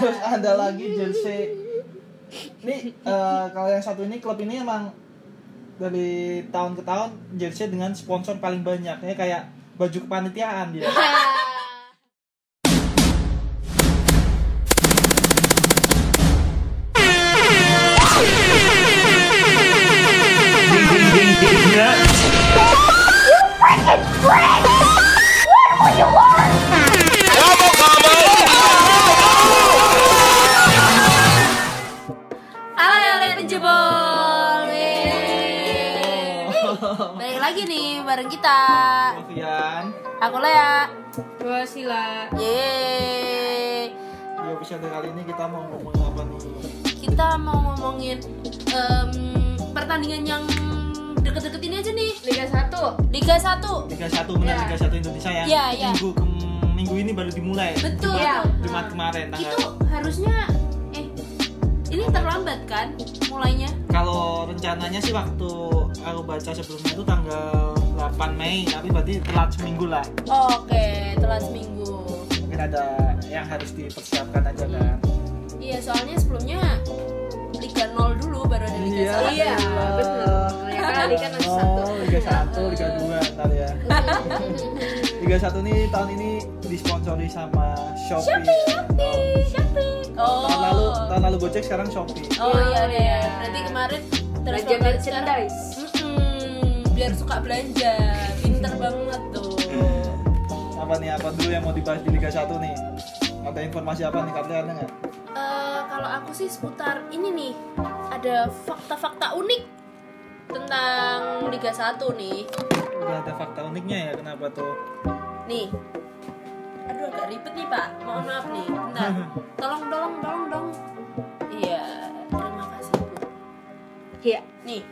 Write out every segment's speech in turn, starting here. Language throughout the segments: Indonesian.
Terus ada lagi jersey. Ini eh, kalau yang satu ini klub ini emang dari tahun ke tahun jersey dengan sponsor paling banyak. Ya kayak baju kepanitiaan dia. bareng kita. Sofian, Aku Lea. Dua sila. Yeay. di episode kali ini kita mau ngomongin apa nih? Kita mau ngomongin em, pertandingan yang deket-deket ini aja nih. Liga 1. Liga 1. Liga 1 benar Ya. Liga 1 Indonesia ya. Ya, ya. Minggu kem- minggu ini baru dimulai. Betul. Iya. Jumat kemarin tanggal Itu harusnya eh ini terlambat kan mulainya? kalau rencananya sih waktu aku baca sebelumnya itu tanggal 8 Mei tapi berarti telat seminggu lah Oke, telat seminggu. mungkin ada yang harus dipersiapkan aja kan Iya, soalnya sebelumnya Liga 0 dulu baru ada Liga Iya. 1. Iya, betul. Ya kali kan masih satu. Oh, Liga 1, Liga 2 ntar ya Liga 1 nih tahun ini disponsori sama Shopee, Shopee, Shopee. Oh. tahun lalu tahun lalu Gojek sekarang Shopee Oh iya iya. Berarti kemarin terus merchandise. Biar suka belanja. Pinter banget tuh. apa nih apa dulu yang mau dibahas di Liga 1 nih ada informasi apa nih kalian ada nggak Eh, kalau aku sih seputar ini nih ada fakta-fakta unik tentang Liga 1 nih. udah ada fakta uniknya ya kenapa tuh Nih. Aduh agak ribet nih Pak. Mohon maaf nih. Bentar. Tolong tolong tolong dong. Iya, terima kasih Bu. Iya. Nih,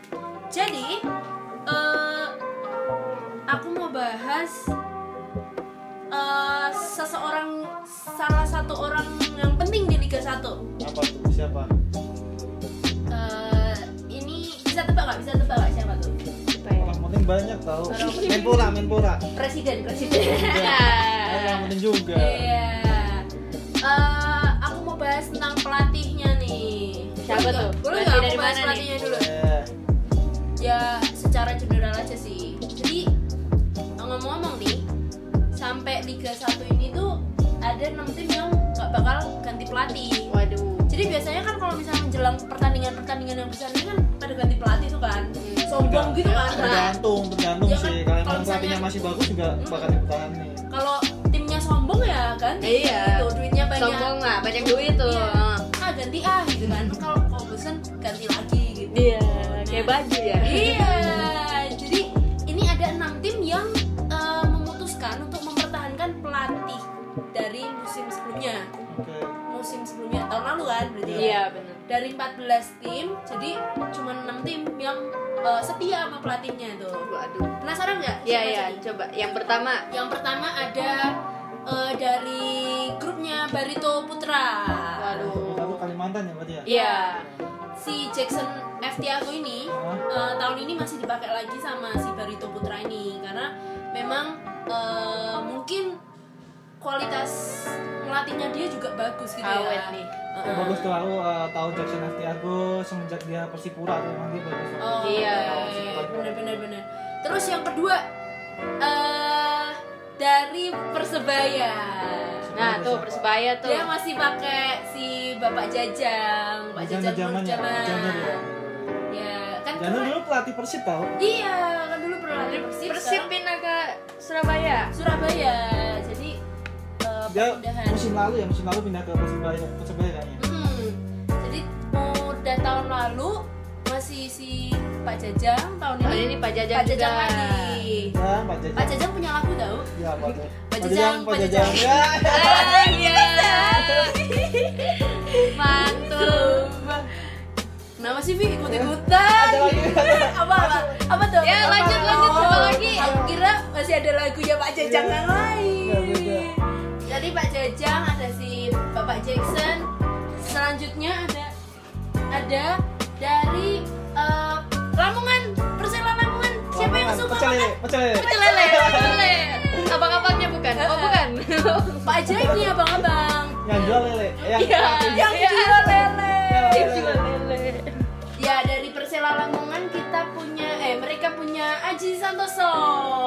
jadi eh aku mau bahas eh seseorang salah satu orang yang penting di Liga 1. apa tuh siapa Eh ini bisa tebak nggak? Bisa tebak nggak siapa tuh? Ya? orang penting banyak penting. Menpora Menpora Presiden, presiden. Oh, yang penting juga Iya. Eh, aku mau bahas tentang pelatihnya nih. Siapa tuh? Boleh Pelatih nggak aku dari bahas mana nih? pelatihnya dulu? Ya secara general aja sih. Jadi ngomong-ngomong nih sampai Liga 1 ini tuh ada 6 tim yang gak bakal ganti pelatih. Waduh. jadi biasanya kan kalau misalnya menjelang pertandingan-pertandingan yang besar ini kan pada ganti pelatih tuh kan. Sombong gitu kan Nah, tergantung tergantung Ya sih. Kan, kalau kalau pelatihnya masih bagus juga bakal dipertahankan kalau timnya sombong ya ganti Iya. gitu. Duitnya banyak. Sombong lah, banyak duit tuh. Iya. ah ganti ah gitu kan. Kalau kalau bosan ganti lagi gitu. Iya, kayak baju ya. Iya, tim yang eh, memutuskan untuk mempertahankan pelatih dari musim sebelumnya. oke Musim sebelumnya tahun lalu kan berarti. ya? Iya, benar. Dari 14 tim, jadi cuma 6 tim yang eh, setia sama pelatihnya tuh. Waduh. Penasaran nggak? Iya, iya. Coba yang pertama. Yang pertama ada eh, dari grupnya Barito Putra. Waduh. Kalimantan ya berarti ya Iya. Si Jackson F. Tiago ini eh, tahun ini masih dipakai lagi sama si Barito Putra ini karena memang eh, mungkin kualitas melatihnya dia juga bagus gitu Awet ya. nih. Eh, Oh, bagus tuh aku eh, tahu Jackson F. Tiago semenjak dia Persipura tuh emang dia bagus. Oh Iya. iya, bener bener bener. Terus yang kedua eh dari Persebaya. Nah, tuh Persebaya tuh. Dia masih pakai si Bapak Jajang, Pak Jajang zamannya kan Jangan keren. dulu pelatih Persib tau Iya, kan dulu pernah di Persib. Persib pindah ke Surabaya. Surabaya. Jadi eh, dia perpindahan. musim lalu ya musim lalu pindah ke Persibaya Persibaya kayaknya Hmm, jadi udah tahun lalu masih si Pak Jajang tahun ini. Tahun ini Pak Jajang Pak Jajang juga. lagi. ya Pak Jajang Pak Jajang punya lagu tau? ya Pak Jajang Pak Jajang, Pak Pak Jajang Jajang. ya Ah, iya. Mantul. Kenapa sih Vi ikut-ikutan? Ada lagi. apa apa? Apa tuh? Ya, lanjut, lanjut, coba Oh, lagi. Aku kira masih ada lagunya Pak Jajang Iya. yang lain. Beda. Jadi Pak Jajang ada si Bapak Jackson. Selanjutnya ada ada dari eh, Lamongan, Persela Lamongan. Siapa yang suka pecel lele makan? pecel lele Pecel lele, pecel lele. Abang-abangnya bukan? Oh, bukan. Pak ini abang-abang. yang jual lele yang Iya, yang Iya. jual lele Ih, jual lele. Lamongan kita punya eh mereka punya Aji Santoso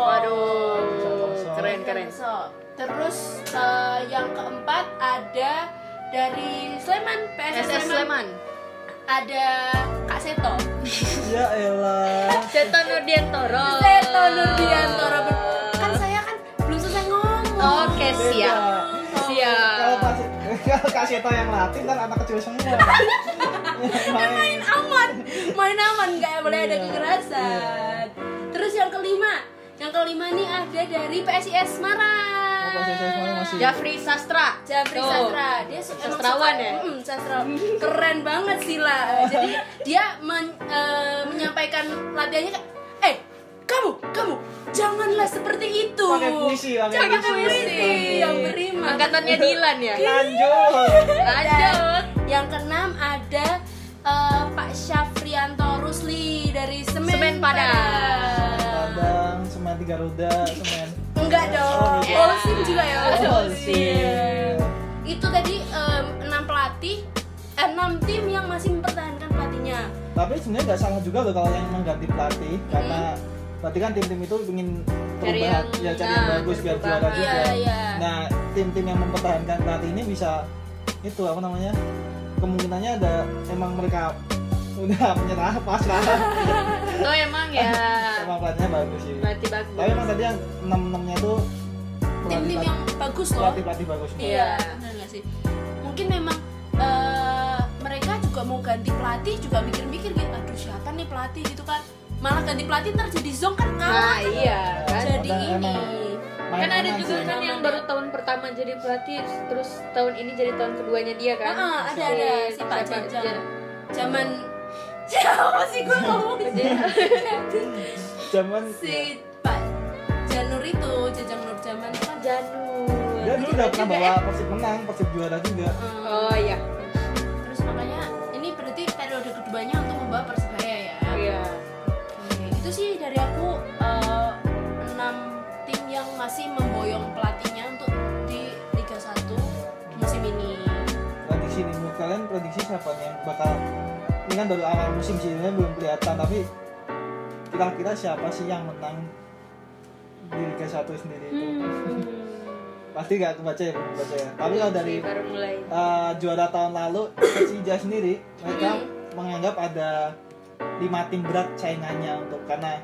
Waduh, Santoso. keren keren. Santoso. terus eh, yang keempat ada dari Sleman PSS SS Sleman Sleman. ada Kak Seto ya elah Seto Nurdiantoro. Seto Nurdiantoro kan saya kan belum selesai ngomong Oke, kalau Siap. Kasih tau yang latih kan anak kecil semua main aman main aman nggak boleh ada Iya. kekerasan terus yang kelima yang kelima nih ada dari PSIS Semarang Oh, PSIS Semarang masih- Jafri Sastra. Jafri Tuh. Sastra dia Sastrawan suka- ya? Mm, sastra keren banget sih lah jadi dia men- eh, menyampaikan latihannya kayak eh kamu kamu janganlah seperti itu Pakai puisi, pakai Pakai puisi. puisi yang berima Angkatannya Dilan ya. lanjut Lanjut. yang keenam ada eh, Pak Syafrianto Rusli dari Semen, Semen Padang. Padang semen tiga roda semen Enggak dong. Oh, Olsim juga ya. Olsim. Itu tadi em, enam pelatih, eh, enam tim yang masih mempertahankan pelatihnya. tapi sebenarnya nggak salah juga loh kalau yang mengganti pelatih karena berarti kan tim-tim itu ingin Cari yang- ya cari nah, yang bagus biar juara juga Iya, iya. nah tim-tim yang mempertahankan pelatih ini bisa itu apa namanya kemungkinannya ada emang mereka udah menyerah pasrah Tuh emang ya. emang pelatihnya bagus sih Berarti bagus. tapi emang tadi yang enam enamnya tuh Tim-tim yang bagus loh. pelatih pelatih bagus. Iya, benar nggak sih? Mungkin memang eh, mereka juga mau ganti pelatih juga mikir-mikir gitu. Aduh siapa nih pelatih gitu kan? Malah ganti pelatih ntar jadi zong kan Nah, kalah. iya kan. jadi Udah, ini. emang main Kan ada juga kan yang baru tahun pertama jadi pelatih, terus tahun ini jadi tahun keduanya dia kan. Ah, ada ada si Pak? Jajang. Jan- Zaman siapa sih gue ngomong zaman si Pak Janur itu Jajang Nur Jaman itu kan Janur. dia dulu udah pernah bawa persib menang persib juara juga Oh iya. Masih memboyong pelatihnya untuk di Liga 1 musim ini prediksi nih menurut kalian prediksi siapa nih yang bakal ini kan baru awal musim sih ini belum kelihatan tapi kira-kira siapa sih yang menang di Liga 1 sendiri itu Hmm. pasti gak kebaca ya belum kebaca ya tapi kalau dari baru mulai. uh, juara tahun lalu Persija sendiri mereka Hmm. menganggap ada lima tim berat saingannya untuk karena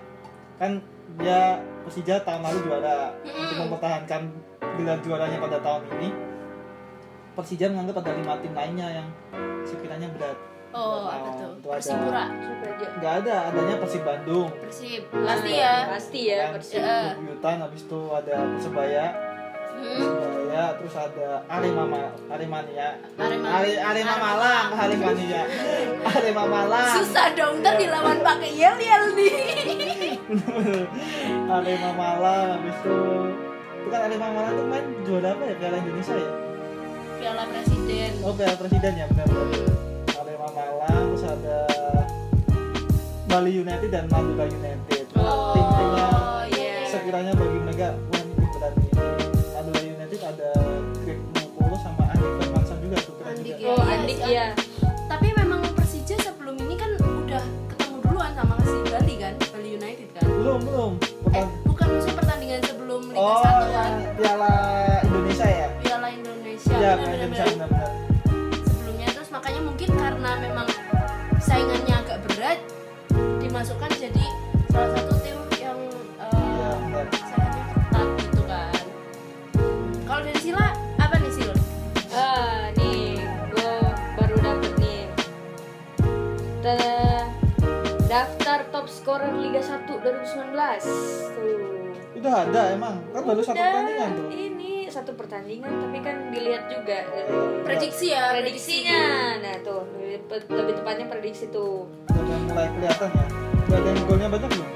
kan dia Persija tahun lalu juara. Hmm. untuk mempertahankan gelar juaranya pada tahun ini Persija menganggap ada lima tim lainnya yang sekiranya berat. Oh Nah, apa tuh? itu ada. Persipura nggak ada adanya Persib Bandung. Persib pasti ya. Pasti ya. Persib. Buyutan habis itu ada Persebaya Hmm, Persebaya terus ada Arema Ma- Aremania. Arema Are- Arema Malang Aremania. Arema Malang. Susah dong ntar dilawan pakai yel yel nih Arema Malang habis itu itu kan Arema Malang tuh main juara apa ya? Piala Indonesia ya? Piala Presiden. Oh Piala Presiden ya benar Arema Malang terus ada Bali United dan Madura United. Oh, tim-timnya iya. sekiranya bagi mereka wah ini tim berat Madura United ada Greg Mokolo sama Andi Firmansyah juga tuh keren Andik juga. Oh, Andik iya. Pertandingan, tapi kan dilihat juga dari prediksi ya prediksinya. Nah, tuh lebih, tepatnya prediksi tuh. udah mulai kelihatan ya udah ada yang golnya banyak belum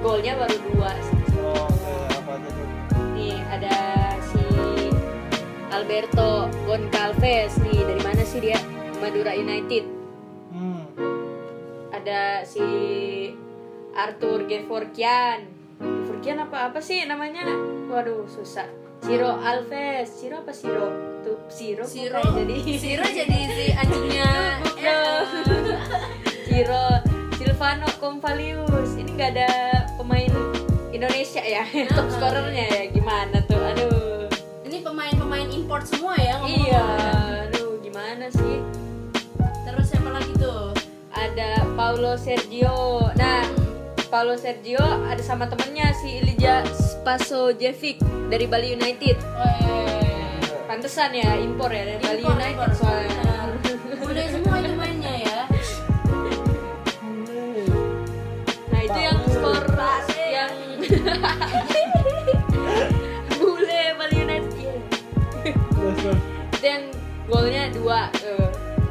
Golnya baru dua. oh kayak apa aja tuh Nih ada si Alberto Goncalves nih dari mana sih dia? Madura United. hmm Ada si Arthur Gevorkian. Gevorkian apa apa sih namanya? Waduh susah. Ciro Alves. Ciro apa Ciro? Tuh Ciro Siro kayak jadi. Siro jadi si anjingnya. Ciro Silvano Convalius ini nggak ada pemain Indonesia ya? Top scorernya ya? Gimana tuh? Aduh. Ini pemain-pemain import semua ya ngomong-ngomong. Iya. Ya. aduh gimana sih? Terus siapa lagi tuh? Ada Paulo Sergio. Nah Paulo Sergio ada sama temennya si Ilija Spasojevic dari Bali United Weh. pantesan ya impor ya dari Bali Impor, United impor. soalnya Bule semua itu mainnya ya nah itu yang skor yang bule Bali United iya. Itu yang golnya dua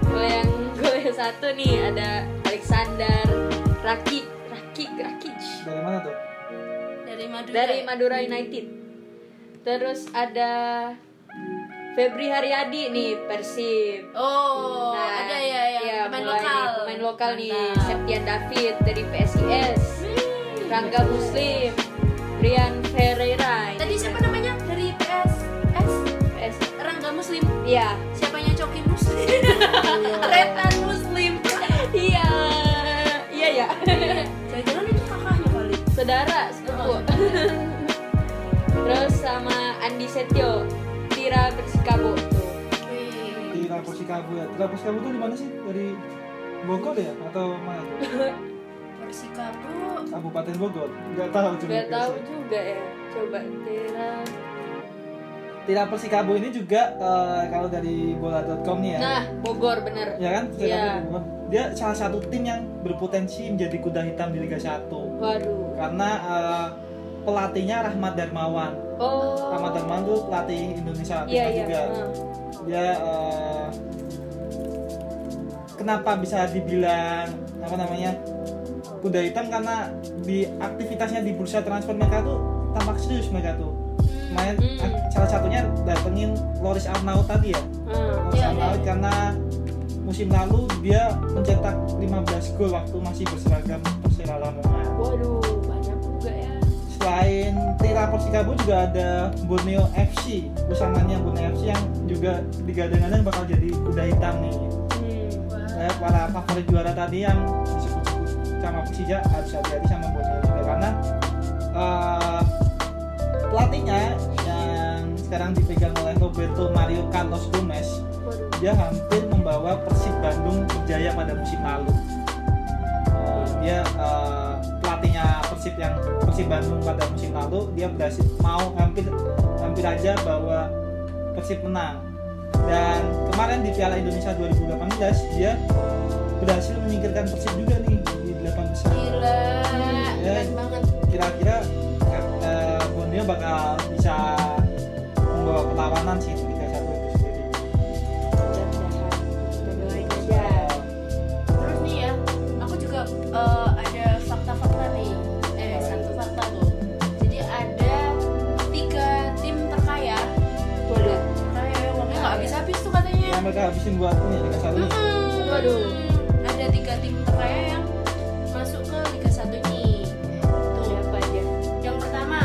kalau yang gol yang satu nih ada Alexander Rakic Rakic dari mana tuh? Dari Madura. Dari Madura United. Terus ada Febri Haryadi nih Persib. Oh Nah, ada ya yang iya, pemain lokal nih, pemain lokal nih. Septian David dari PSIS Rangga Muslim. Brian Ferreira tadi siapa namanya? Dari PSS PS Rangga Muslim. Iya. Siapanya? Coki Muslim. Retan Muslim. Iya. Iya ya saudara sepupu. Terus sama Andi Setio Tira Persikabo. Tuh Laposi Kabu ya. Di Laposi Kabu tuh di mana sih? Dari Bogor ya? Atau mana? Tuh Persikabu Kabupaten Bogor. Nggak tahu juga. Gak tahu juga ya. Coba Tira. Tira Persikabo ini juga eh, kalau dari bola.com nih ya. Nah Bogor bener. Ya kan? Tira Iya. Persikabo. Dia salah satu tim yang berpotensi menjadi kuda hitam di Liga 1 waduh. Karena eh, pelatihnya Rahmat Darmawan. Oh. Rahmat Darmawan tuh pelatih Indonesia Timnas iya juga. Heeh. dia eh, kenapa bisa dibilang apa namanya kuda hitam? Karena di aktivitasnya di bursa transfer mereka tuh tampak serius mereka tuh. Main Hmm. salah satunya datengin Loris Arnaud tadi ya. Heeh. Loris Iya, Arnaud karena musim lalu dia mencetak 15 gol waktu masih berseragam Persela Lamongan waduh banyak juga ya. Selain Tira Persikabo juga ada Borneo FC usamanya Borneo FC yang juga digadang-gadang bakal jadi kuda hitam nih. Hmm. eh, para favorit juara tadi yang disebut-sebut sama Persija harus hati-hati sama Borneo juga karena eh, pelatihnya yang sekarang dipegang oleh Roberto Mario Carlos Gomez dia hampir membawa Persib Bandung berjaya pada musim lalu. Dia eh, pelatihnya Persib yang Persib Bandung pada musim lalu dia berhasil mau hampir hampir aja bawa Persib menang. Dan kemarin di Piala Indonesia 2018 dia berhasil menyingkirkan Persib juga nih di delapan besar. Gila Ya. keren banget. Kira-kira Borneo bakal bisa membawa perlawanan sih mereka habisin buat ini Liga 1 Mm-mm. Waduh. ada tiga tim terkaya yang masuk ke Liga 1 ini. Tuh siapa aja. Yang pertama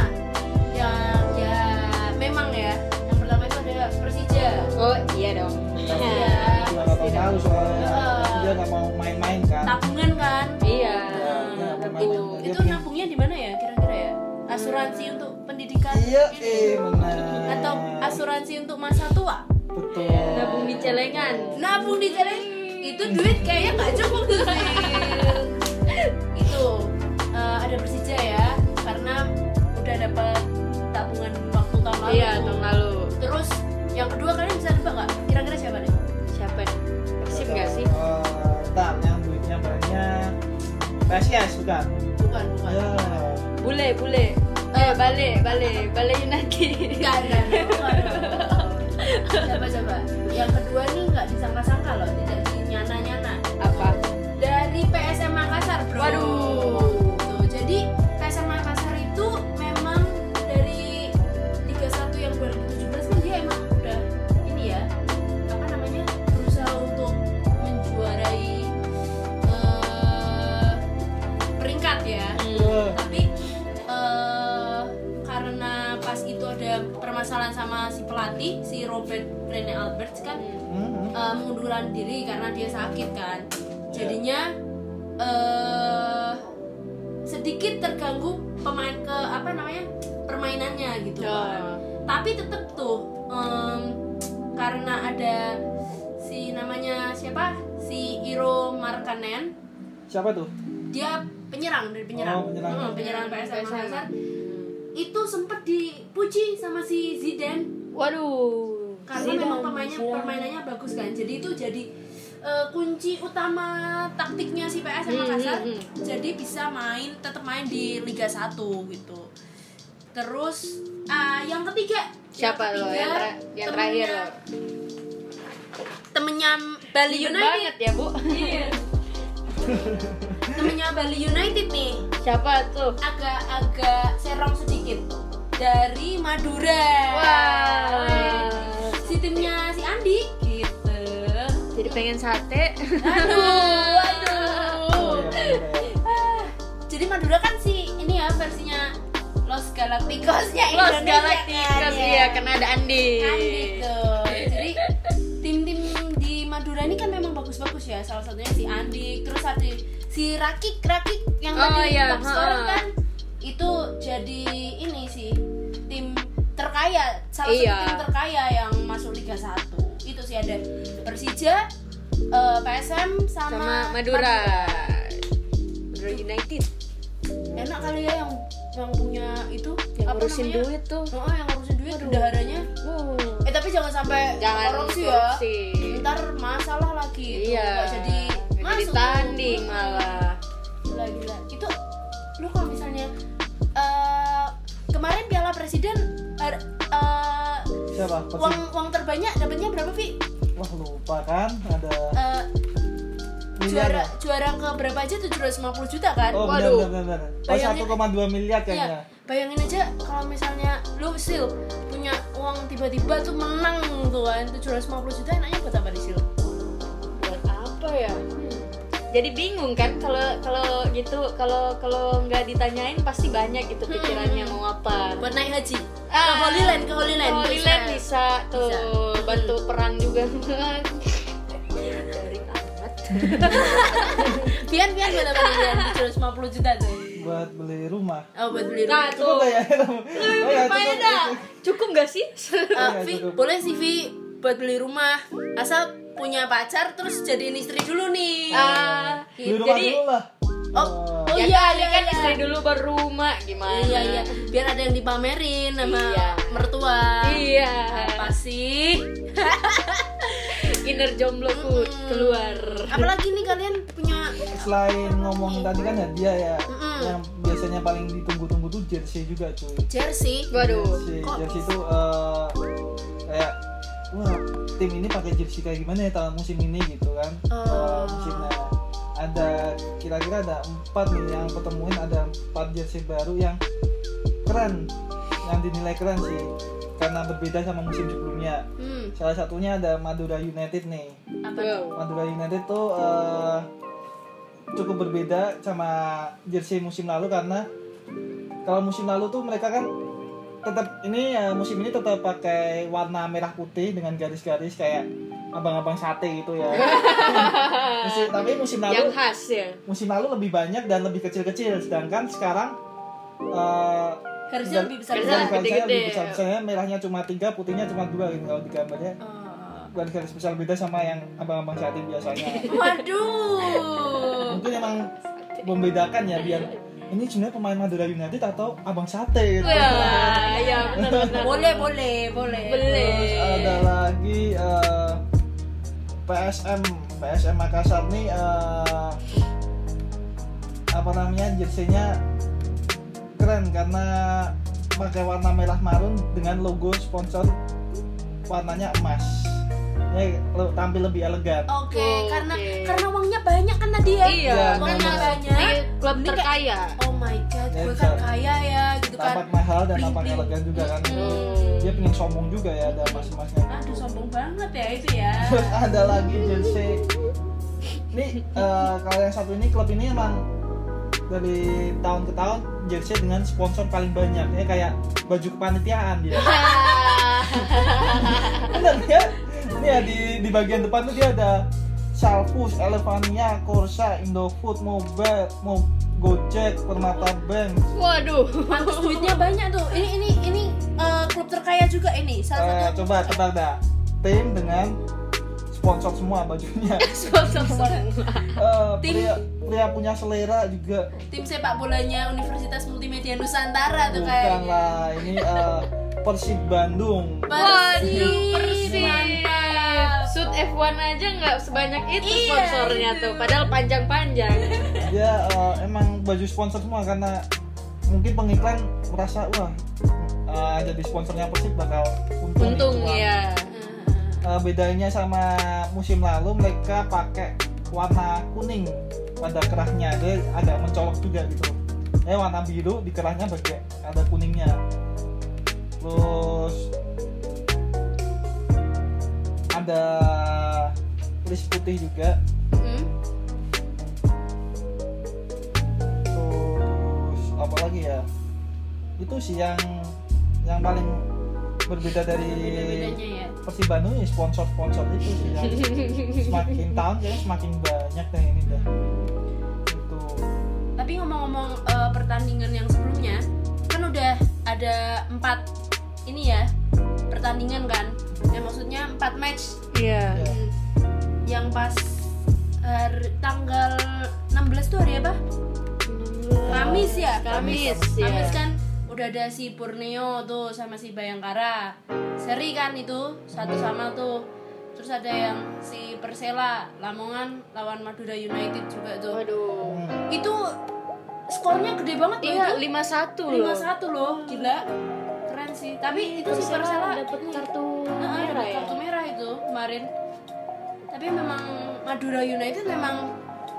yang ya memang ya. Yang pertama itu ada Persija. Oh iya dong. Iya. Dua tahun lalu soalnya. Heeh. dia nggak mau main-main kan. Tabungan kan? Iya. Iya, nggak. Dia itu pengen- nabungnya di mana ya kira-kira ya? Asuransi untuk pendidikan iya ini. eh benar. Atau asuransi untuk masa tua betul nabung di celengan. Nabung di jalan itu duit kayaknya nggak cukup Permasalahan sama lagi si Robert Rene Alberts kan Hmm. eh, mengundurkan diri karena dia sakit kan jadinya eh sedikit terganggu pemain ke apa namanya permainannya gitu kan tapi tetap tuh em, karena ada si namanya siapa si Iro Markkanen Siapa tuh? dia penyerang dari penyerang Oh, penyerang. Hmm, penyerang PSM. Makassar itu sempet dipuji sama si Zidane Waduh. karena Zidane, memang pemainnya Zidane. permainannya bagus kan jadi itu jadi eh, kunci utama taktiknya si PSM Hmm, Makassar hmm, hmm. jadi bisa main tetap main di Liga 1 gitu terus ah, yang ketiga Siapa lo yang, tra- yang terakhir lo? temennya Bali United banget ya bu. Iya. temennya Bali United nih Siapa tuh? agak-agak serong sedikit dari Madura Wah. si timnya si Andi gitu Jadi pengen sate. aduh ya. jadi Madura kan si ini ya versinya Los Galacticosnya Los Indonesia Galacticos kan, ya, karena ada Andi. Andi tuh bagus-bagus ya salah satunya si Andi terus ada si Rakik Rakik yang Oh, tadi iya, scorer ha. kan itu jadi ini sih tim terkaya salah Iya. satu tim terkaya yang masuk Liga 1 itu sih ada Persija eh, PSM sama, Sama Madura. Madura United. enak kali ya yang yang punya itu Yang apa ngurusin namanya? duit tuh. Oh, yang ngurusin duit bendaharanya Wow. eh tapi jangan sampai Jangan korupsi, korupsi. ya ntar masalah lagi itu Iya. nggak jadi jadi masuk tanding tuh. malah. gila gila itu lu kalau misalnya eh, kemarin piala presiden ada eh, Siapa? uang Persib. uang terbanyak dapatnya berapa Vi? Wah lupa kan ada Eh, miliar juara ya? juara ke berapa aja 750 juta kan? Oh benar Waduh. benar benar. Oh Bayangin- 1,2 miliar Iya, kayaknya. bayangin aja kalau misalnya lu sil punya uang tiba-tiba tuh menang tuh kan 750 juta enaknya buat apa di sil? Apa ya? Hmm. Jadi bingung kan kalau kalau gitu kalau kalau nggak ditanyain pasti banyak gitu pikirannya mau apa. Buat naik haji. Ah, ke Holy Land, ke Holy Land. Holy Land bisa tuh Bisa. bantu perang juga. Dari amat. Pian pian buat apa nih Pian? 750 juta tuh. Buat beli rumah. Oh buat beli Nah, rumah. Cukup tuh. gak ya? Oh ya cukup. dah. Cukup nggak sih? Iya, Vi, cukup. boleh sih Vi buat beli rumah asal punya pacar terus jadiin istri dulu nih. Ah, rumah jadi. Oh, oh ya iya, kali iya, kan iya. istri dulu baru rumah gimana? Iya iya, biar ada yang dipamerin sama Iya. mertua. Iya. Apa sih? Inner jombloku Mm-mm. keluar. Apalagi nih kalian punya Selain ngomong tadi kan hadiah ya, Mm-mm. yang biasanya paling ditunggu-tunggu tuh jersey juga cuy. jersey. Waduh. Jersey, Kok jersey itu eh, kayak wah tim ini pakai jersey kayak gimana ya tahun musim ini gitu kan? Oh. Musimnya ada kira-kira ada empat nih yang ketemuin ada empat jersey baru yang keren, yang dinilai keren sih karena berbeda sama musim sebelumnya. Hmm, Salah satunya ada Madura United nih. apa? Madura United tuh eh, cukup berbeda sama jersey musim lalu karena kalau musim lalu tuh mereka kan tetap ini ya musim ini tetap pakai warna merah putih dengan garis-garis kayak abang-abang sate gitu ya. Musim- tapi musim lalu Yang khas ya. musim lalu lebih banyak dan lebih kecil-kecil sedangkan sekarang eh, Harusnya lebih besar Garisnya garis-garisnya gede-gede. lebih besar besarnya merahnya cuma tiga putihnya cuma dua gitu kalau di gambarnya Oh. garis-garis besar beda sama yang abang-abang sate biasanya Waduh. mungkin emang membedakan ya biar ini sebenarnya pemain Madura United atau abang sate gitu. Wah, ya benar-benar. boleh, boleh, boleh. Boleh. Terus ada lagi eh, PSM PSM Makassar nih eh, apa namanya jerseynya keren karena pakai warna merah marun dengan logo sponsor warnanya emas ya le- tampil lebih elegan Oke, Oke. karena karena uangnya banyak kan tadi ya. Iya, uangnya benar. banyak. Di klub Ini kayak- terkaya. Oh my god, Ya, gue kan kaya ya gitu kan. tampak mahal dan tampak elegan juga kan Hmm. dia pengen sombong juga ya ada emas-emasnya Aduh, sombong banget ya itu ya. Terus ada lagi jersey ini eh, kalau yang satu ini klub ini emang dari tahun ke tahun jersey dengan sponsor paling banyak ya kayak baju kepanitiaan dia Bener ya? Ini ya di, di bagian depan tuh dia ada Salfus, Elevania, Corsa, Indofood, Mobile, Mo, Gojek, Permata Bank. Waduh. Pantes duitnya banyak tuh. Ini ini ini eh, klub terkaya juga ini. Salah satu coba tebak dah. Tim dengan sponsor semua bajunya. Sponsor semua. Eh, Tim. pria, pria punya selera juga. tim sepak bolanya Universitas Multimedia Nusantara tuh Bukan kayaknya. lah, ini eh, Persib Bandung. Persib, Persib. Mantap. Shoot F1 aja nggak sebanyak itu Iya, sponsornya itu. tuh, padahal panjang-panjang. Dia eh, emang baju sponsor semua karena mungkin pengiklan merasa wah eh, jadi sponsornya Persib bakal untung. Untung nih, uang. ya. Eh, bedanya sama musim lalu mereka pakai warna kuning pada kerahnya dia agak mencolok juga gitu eh warna biru di kerahnya pakai ada kuningnya terus ada tulis putih juga Hmm. terus apa lagi ya itu sih yang yang paling berbeda dari ya. Persib Bandung ya sponsor-sponsor itu sih yang semakin tahun kayaknya semakin banyak deh ini dah itu Tapi ngomong-ngomong eh, pertandingan yang sebelumnya, kan udah ada empat ini ya pertandingan kan. Ya maksudnya empat match Iya. ya, Hmm. yang pas hari, tanggal 16 tuh hari apa? Kamis ya? Kamis, Kamis ya. kan udah ada si Purneo tuh sama si Bayangkara. Seri kan itu satu sama tuh. Terus ada yang si Persela Lamongan lawan Madura United juga tuh. Waduh. Itu skornya gede banget loh Iya, itu. 5-1 loh. 5-1 loh, gila. Keren sih. Tapi itu si Persela dapat ini- kartu Heeh, merah ya. kartu merah itu kemarin. Tapi memang Madura United memang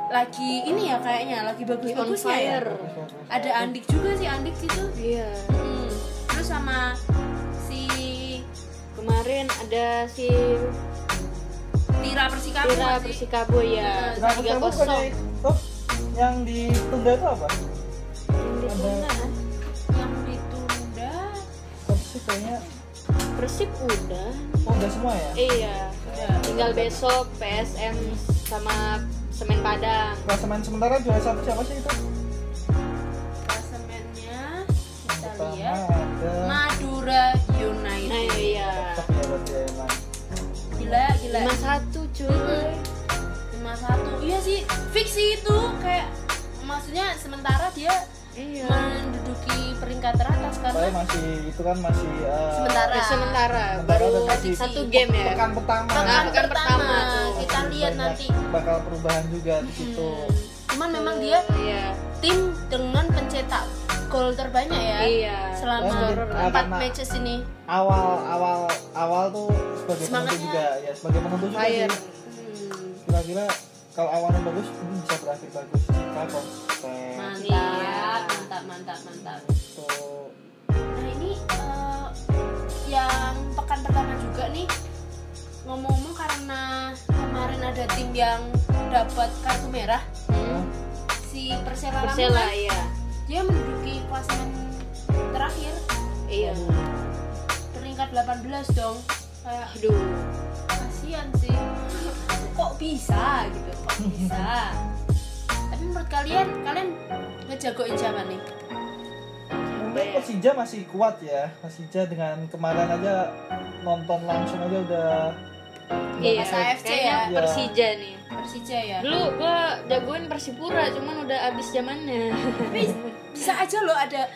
lagi ini ya kayaknya lagi On bagus-bagusnya ya. fire. Ada Andik juga sih Andik situ. Iya. Hmm. Terus sama si Kemarin ada si Tira Persikabo Tira? Persikabo ya. Tiga kosong. itu yang ditunda itu apa? yang ditunda. Persib kayaknya Persib udah. oh udah semua ya? Iya. Ya. Tinggal besok PSM sama Semen Padang. Klasemen sementara juara satu siapa sih itu? Klasemennya kita Pertama lihat ada Madura Nah United. iya. tetap ya berarti ya emang. Gila, gila. 5-1 cuy. lima satu iya sih fix sih itu kayak maksudnya sementara dia Iya. menduduki peringkat teratas Saya karena masih itu kan masih eh, sementara Ya, sementara baru masih satu game ya. pekan pertama. pekan Nah, pekan pertama, pertama tuh. kita lihat nanti bakal perubahan juga di situ. Hmm. cuman memang dia Iya. tim dengan pencetak gol terbanyak ya Iya. selama empat Karena- matches ini Awal awal awal tuh sebagai penentu Semangatnya. juga ya sebagai penentu juga sih. Hmm. Kira-kira kalau awalnya bagus ini bisa berakhir bagus. Kita mantap Iya. mantap mantap mantap Tuh. Nah ini eh, yang pekan pertama juga nih ngomong-ngomong karena kemarin ada tim yang dapat kartu merah Hmm. si Persela Persela ya. dia menduduki klasemen terakhir Iya. peringkat 18 dong kayak Aduh. Bisa gitu kok bisa tapi menurut kalian kalian ngejagoin siapa nih Mungkin Persija masih kuat ya. Persija dengan kemarin aja nonton langsung aja udah Iya. AFC ya? Iya. Persija nih. Persija ya Dulu gua jagoin Persipura, cuman udah abis zamannya. tapi bisa aja loh ada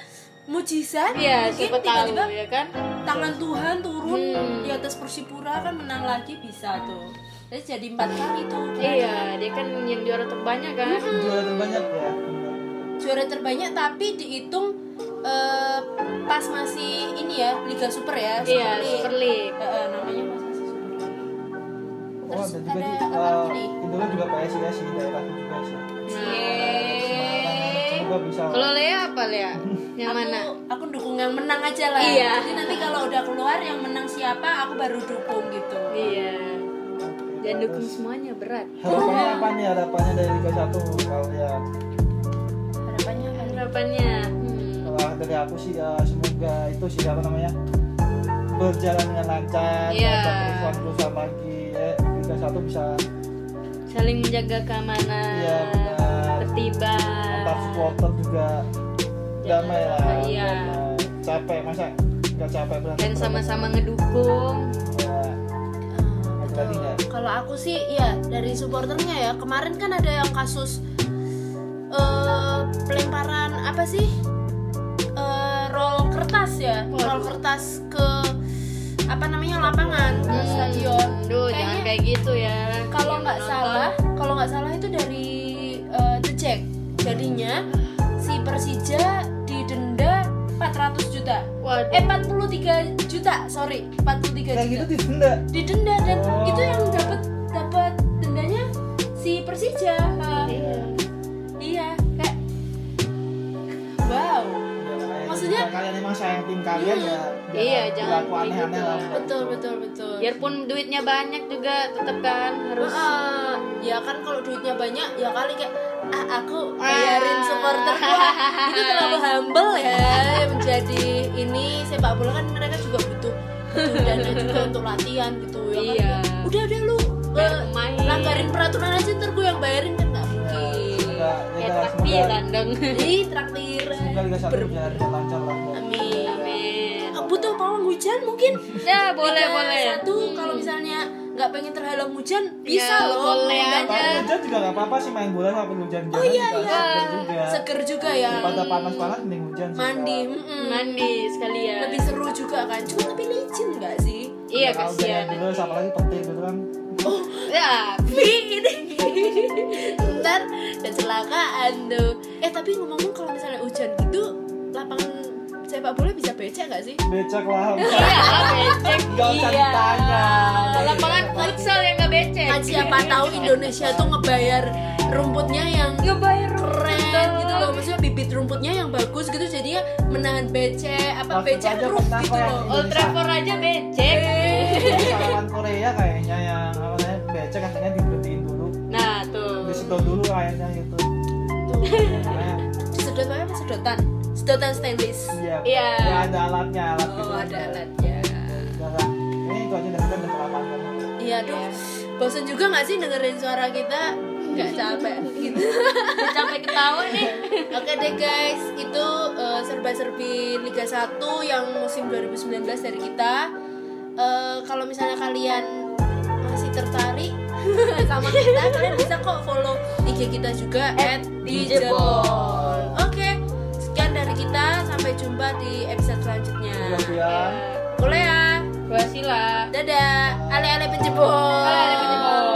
mujizat Iya, mungkin siapa tahu tiba-tiba ya kan? tangan Tuhan turun Hmm. di atas Persipura kan menang lagi bisa tuh jadi jadi empat kali tuh Iya, dia kan yang juara terbanyak kan. juara terbanyak ya. juara terbanyak tapi dihitung eh, pas masih ini ya Liga Super ya Iya, League. Super League. Eh, eh, namanya masih Super League. Oh, Terus ada juga ada di apa uh, lagi nih? idolnya juga PSIS sih daerahku juga sih. Bisa. Kalau Lea apa Lea? Yang aku, mana? Aku dukung yang menang aja lah. Iya. Jadi nanti kalau udah keluar yang menang siapa, aku baru dukung gitu. Iya. Dan Terus, dukung semuanya berat. Harapannya apa nih harapannya dari Liga 1 kalian? Harapannya. Harapannya. Hmm. Kalau dari aku sih ya semoga itu sih apa namanya berjalan dengan lancar Iya. ada kerusuhan-kerusuhan lagi ya Liga 1 bisa saling menjaga keamanan Iya, benar. tertiban antar supporter juga damai lah Iya. damai. capek masa nggak capek berantem dan sama-sama ngedukung nggak? Kalau aku sih ya dari supporternya ya. Kemarin kan ada yang kasus eh pelemparan apa sih? Eh, roll kertas ya. Waduh. roll kertas ke apa namanya lapangan ke Hmm, stadion. Duh, Kayaknya jangan kayak gitu ya. kalau nggak salah kalau nggak salah itu dari eh, The Jack. Jadinya si Persija didenda 400 juta Waduh. eh 43 juta sorry 43 kayak juta gitu didenda didenda dan Oh. itu yang dapat dapat dendanya si Persija Ha. Iya. iya kayak wow Ya, makanya Maksudnya- kalian emang sayang tim kalian ya Iya, jangan aneh-aneh gitu. lah betul betul betul biarpun duitnya banyak juga tetap kan harus Ah, ya kan kalau duitnya banyak ya kali kayak ah aku bayarin Ah. supporterku ah. itu terlalu humble ya menjadi ini sepak bola kan mereka juga butuh butuh dana juga untuk latihan gitu ya kan Iya. udah udah lu eh, pemain. langgarin peraturan aja ntar gue yang bayarin kan nggak mungkin Semoga- ya semoga- traktiran dong Ih, 1 berjalan dengan lancar lah Amin. amin Butuh pawang hujan mungkin. ya boleh boleh Satu kalau misalnya nggak pengen terhalang hujan bisa Ya, loh. boleh aja. hujan juga nggak apa-apa sih main bola sampai hujan-hujan Oh iya juga iya. seger juga Seger juga ya. daripada panas-panas mending hujan sih Mandi. mm-mm. mandi sekalian Lebih seru juga kan. Cuma tapi licin nggak sih? iya hujan kasihan yang terus apalagi petir gitu kan ya Ih, ini. Ntar kecelakaan tuh. Eh tapi ngomong-ngomong kalau misalnya hujan gitu lapangan sepak bola bisa becek nggak sih? becek lah. Iya becek. Nggak usah iya. Ditanya. lapangan futsal yang nggak becek. Kan siapa tahu Indonesia tuh ngebayar rumputnya yang ngebayar keren gitu loh. maksudnya bibit rumputnya yang bagus gitu jadi ya menahan becek apa Maksud becek pernah gitu loh. Old Trafford aja becek. Lawan Korea kayaknya yang apa namanya becek katanya diberhentiin dulu. Nah tuh. Disedot dulu kayaknya gitu. Tuh. Disedot apa? Sedotan sedotan stainless. Iya. Iya. ya ada alatnya alat gitu. oh ada alatnya. Kan ini itu aja dari kan udah kelamaan iya aduh. Bosan juga nggak sih dengerin suara kita? Nggak capek. Gitu. Udah capek ketawa nih. Oke deh guys, itu eh, serba-serbi Liga 1 yang musim 2019 dari kita. Eh, kalau misalnya kalian masih tertarik sama kita, kalian bisa kok follow IG kita juga at Dijebol. Oke, kita. Sampai jumpa di episode selanjutnya. Sekian. Boleh ya? Gua sila Dadah. Ale-ale penjebol. Ale-ale penjebol.